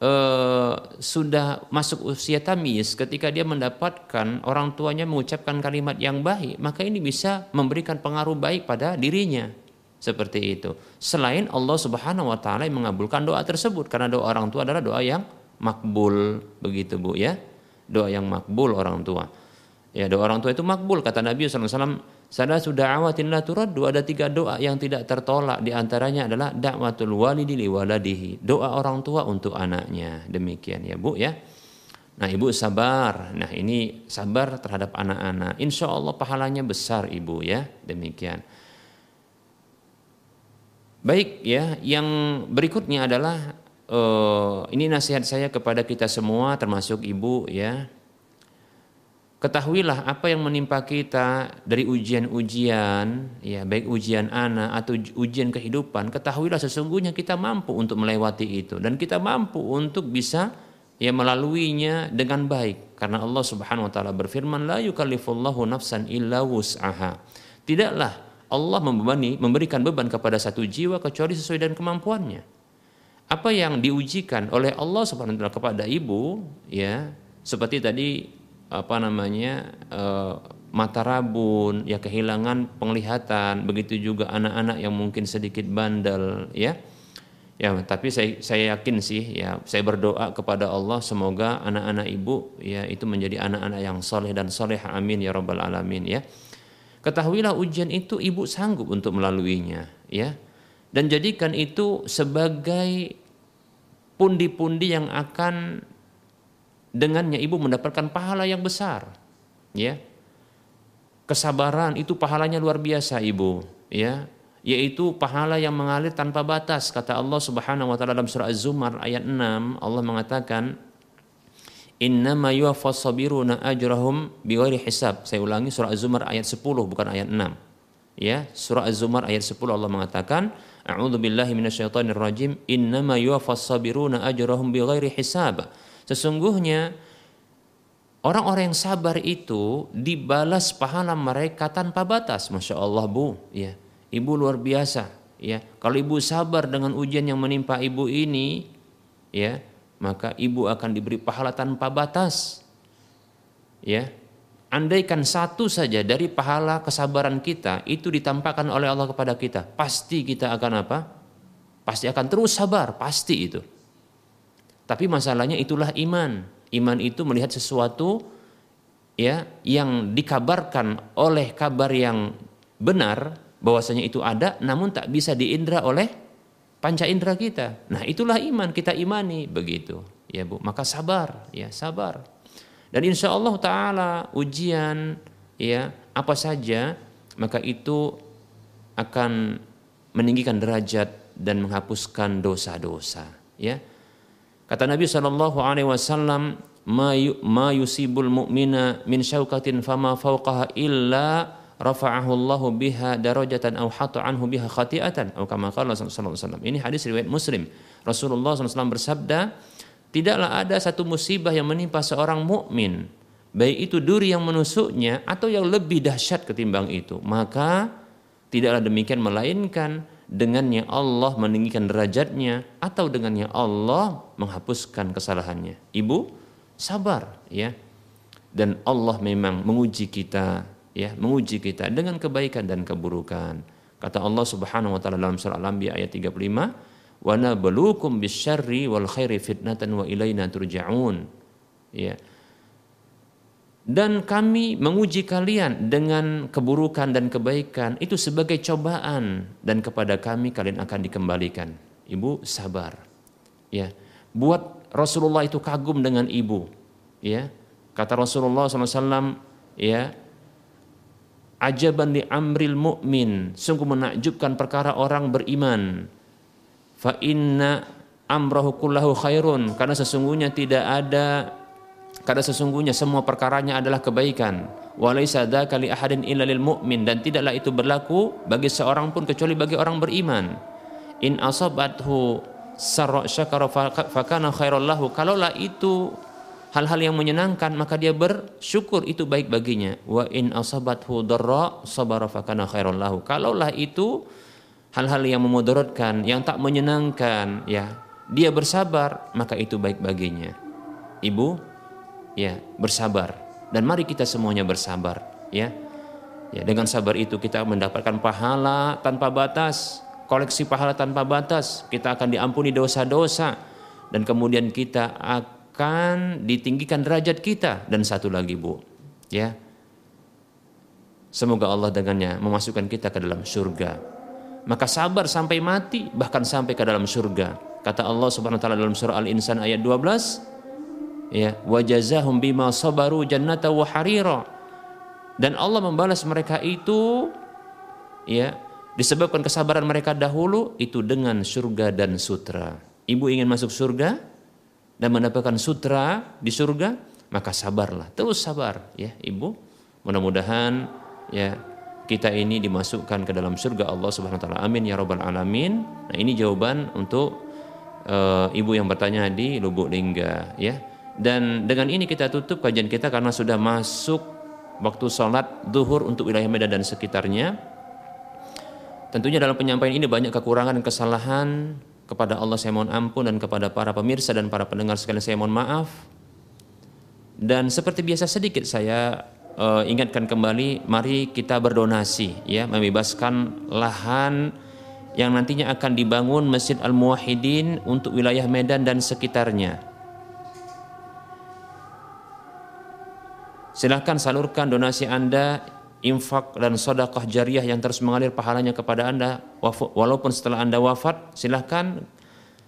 uh, sudah masuk usia tamis, ketika dia mendapatkan orang tuanya mengucapkan kalimat yang baik, maka ini bisa memberikan pengaruh baik pada dirinya. Seperti itu. Selain Allah Subhanahu wa taala yang mengabulkan doa tersebut karena doa orang tua adalah doa yang makbul begitu Bu ya. Doa yang makbul orang tua. Ya doa orang tua itu makbul kata Nabi SAW Sada sudah awatin la turaddu ada tiga doa yang tidak tertolak. Di antaranya adalah dakwatul walidi li waladihi. Doa orang tua untuk anaknya. Demikian ya Bu ya. Nah ibu sabar. Nah ini sabar terhadap anak-anak. Insya Allah pahalanya besar ibu ya. Demikian. Baik ya. Yang berikutnya adalah uh, Ini nasihat saya kepada kita semua Termasuk ibu ya Ketahuilah apa yang menimpa kita dari ujian-ujian, ya baik ujian anak atau ujian kehidupan, ketahuilah sesungguhnya kita mampu untuk melewati itu dan kita mampu untuk bisa ya melaluinya dengan baik karena Allah Subhanahu wa taala berfirman la yukallifullahu nafsan illa wus'aha. Tidaklah Allah membebani memberikan beban kepada satu jiwa kecuali sesuai dengan kemampuannya. Apa yang diujikan oleh Allah Subhanahu wa taala kepada ibu ya seperti tadi apa namanya uh, mata rabun ya kehilangan penglihatan. Begitu juga anak-anak yang mungkin sedikit bandel ya. Ya tapi saya saya yakin sih ya saya berdoa kepada Allah semoga anak-anak ibu ya itu menjadi anak-anak yang soleh dan soleh. Amin ya robbal alamin ya. Ketahuilah ujian itu ibu sanggup untuk melaluinya ya. Dan jadikan itu sebagai pundi-pundi yang akan dengannya ibu mendapatkan pahala yang besar. Ya. Kesabaran itu pahalanya luar biasa ibu, ya. Yaitu pahala yang mengalir tanpa batas kata Allah Subhanahu wa taala dalam surah Az-Zumar ayat 6 Allah mengatakan Innama yuwaffas sabiruna ajrahum bighairi hisab. Saya ulangi surah Az-Zumar ayat 10 bukan ayat 6. Ya, surah Az-Zumar ayat 10 Allah mengatakan, A'udzu billahi minasyaitonir rajim. Innama yuwaffas sabiruna ajrahum bighairi hisab. Sesungguhnya orang-orang yang sabar itu dibalas pahala mereka tanpa batas. Masya Allah bu, ya ibu luar biasa. Ya kalau ibu sabar dengan ujian yang menimpa ibu ini, ya maka ibu akan diberi pahala tanpa batas. Ya, andaikan satu saja dari pahala kesabaran kita itu ditampakkan oleh Allah kepada kita, pasti kita akan apa? Pasti akan terus sabar, pasti itu. Tapi masalahnya itulah iman. Iman itu melihat sesuatu ya yang dikabarkan oleh kabar yang benar bahwasanya itu ada namun tak bisa diindra oleh panca indera kita. Nah, itulah iman kita imani begitu. Ya, Bu. Maka sabar, ya, sabar. Dan insya Allah taala ujian ya apa saja maka itu akan meninggikan derajat dan menghapuskan dosa-dosa, ya. Kata Nabi Shallallahu Alaihi Wasallam, ma yusibul mu'mina min syaukatin fama fauqaha illa rafa'ahu Allahu biha darajatan aw hatta anhu biha khati'atan atau kama qala sallallahu alaihi wasallam. Ini hadis riwayat Muslim. Rasulullah SAW bersabda, tidaklah ada satu musibah yang menimpa seorang mukmin, baik itu duri yang menusuknya atau yang lebih dahsyat ketimbang itu, maka tidaklah demikian melainkan dengannya Allah meninggikan derajatnya atau dengannya Allah menghapuskan kesalahannya. Ibu sabar ya. Dan Allah memang menguji kita ya, menguji kita dengan kebaikan dan keburukan. Kata Allah Subhanahu wa taala dalam surah Al-Anbiya ayat 35, "Wa nabluukum bisyarri wal khairi fitnatan wa ilaina turja'un." Ya dan kami menguji kalian dengan keburukan dan kebaikan itu sebagai cobaan dan kepada kami kalian akan dikembalikan. Ibu sabar. Ya. Buat Rasulullah itu kagum dengan ibu. ya kata Rasulullah SAW ya ajaban li amril mu'min sungguh menakjubkan perkara orang beriman fa inna amrahu khairun karena sesungguhnya tidak ada karena sesungguhnya semua perkaranya adalah kebaikan. Walaisa dzaka li ahadin illa lil mu'min. Dan tidaklah itu berlaku bagi seorang pun kecuali bagi orang beriman. In asabathu sarra syakara fakana kalaulah itu hal-hal yang menyenangkan maka dia bersyukur itu baik baginya. Wa in asabathu darra sabara fakana kalaulah itu hal-hal yang memudaratkan yang tak menyenangkan ya dia bersabar maka itu baik baginya. Ibu ya bersabar. Dan mari kita semuanya bersabar ya. Ya dengan sabar itu kita mendapatkan pahala tanpa batas koleksi pahala tanpa batas. Kita akan diampuni dosa-dosa. Dan kemudian kita akan ditinggikan derajat kita. Dan satu lagi Bu ya. Semoga Allah dengannya memasukkan kita ke dalam surga. Maka sabar sampai mati bahkan sampai ke dalam surga. Kata Allah Subhanahu wa taala dalam surah Al-Insan ayat 12 ya wajazahum bima sabaru jannata wa harira. Dan Allah membalas mereka itu ya disebabkan kesabaran mereka dahulu itu dengan surga dan sutra. Ibu ingin masuk surga dan mendapatkan sutra di surga maka sabarlah terus sabar ya ibu. Mudah-mudahan ya kita ini dimasukkan ke dalam surga Allah Subhanahu wa taala. Amin ya rabbal alamin. Nah ini jawaban untuk uh, ibu yang bertanya di Lubuk Lingga ya dan dengan ini kita tutup kajian kita karena sudah masuk waktu sholat duhur untuk wilayah Medan dan sekitarnya. Tentunya dalam penyampaian ini banyak kekurangan dan kesalahan kepada Allah saya mohon ampun dan kepada para pemirsa dan para pendengar sekalian saya mohon maaf. Dan seperti biasa sedikit saya uh, ingatkan kembali, mari kita berdonasi ya, membebaskan lahan yang nantinya akan dibangun Masjid Al Muwahhidin untuk wilayah Medan dan sekitarnya. Silahkan salurkan donasi Anda, infak dan sodakah jariah yang terus mengalir pahalanya kepada Anda walaupun setelah Anda wafat. Silahkan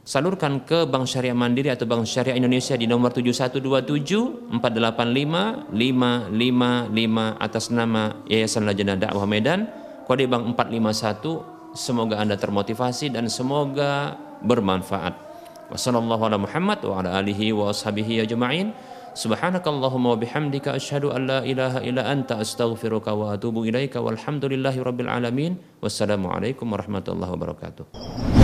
salurkan ke Bank Syariah Mandiri atau Bank Syariah Indonesia di nomor 7127 485 555 atas nama Yayasan Lajnah Dakwah Medan, kode bank 451. Semoga Anda termotivasi dan semoga bermanfaat. Wassalamualaikum warahmatullahi wabarakatuh. Subhanakallahumma wa bihamdika asyhadu an la ilaha illa anta astaghfiruka wa atubu ilaika walhamdulillahi rabbil alamin. Wassalamualaikum warahmatullahi wabarakatuh.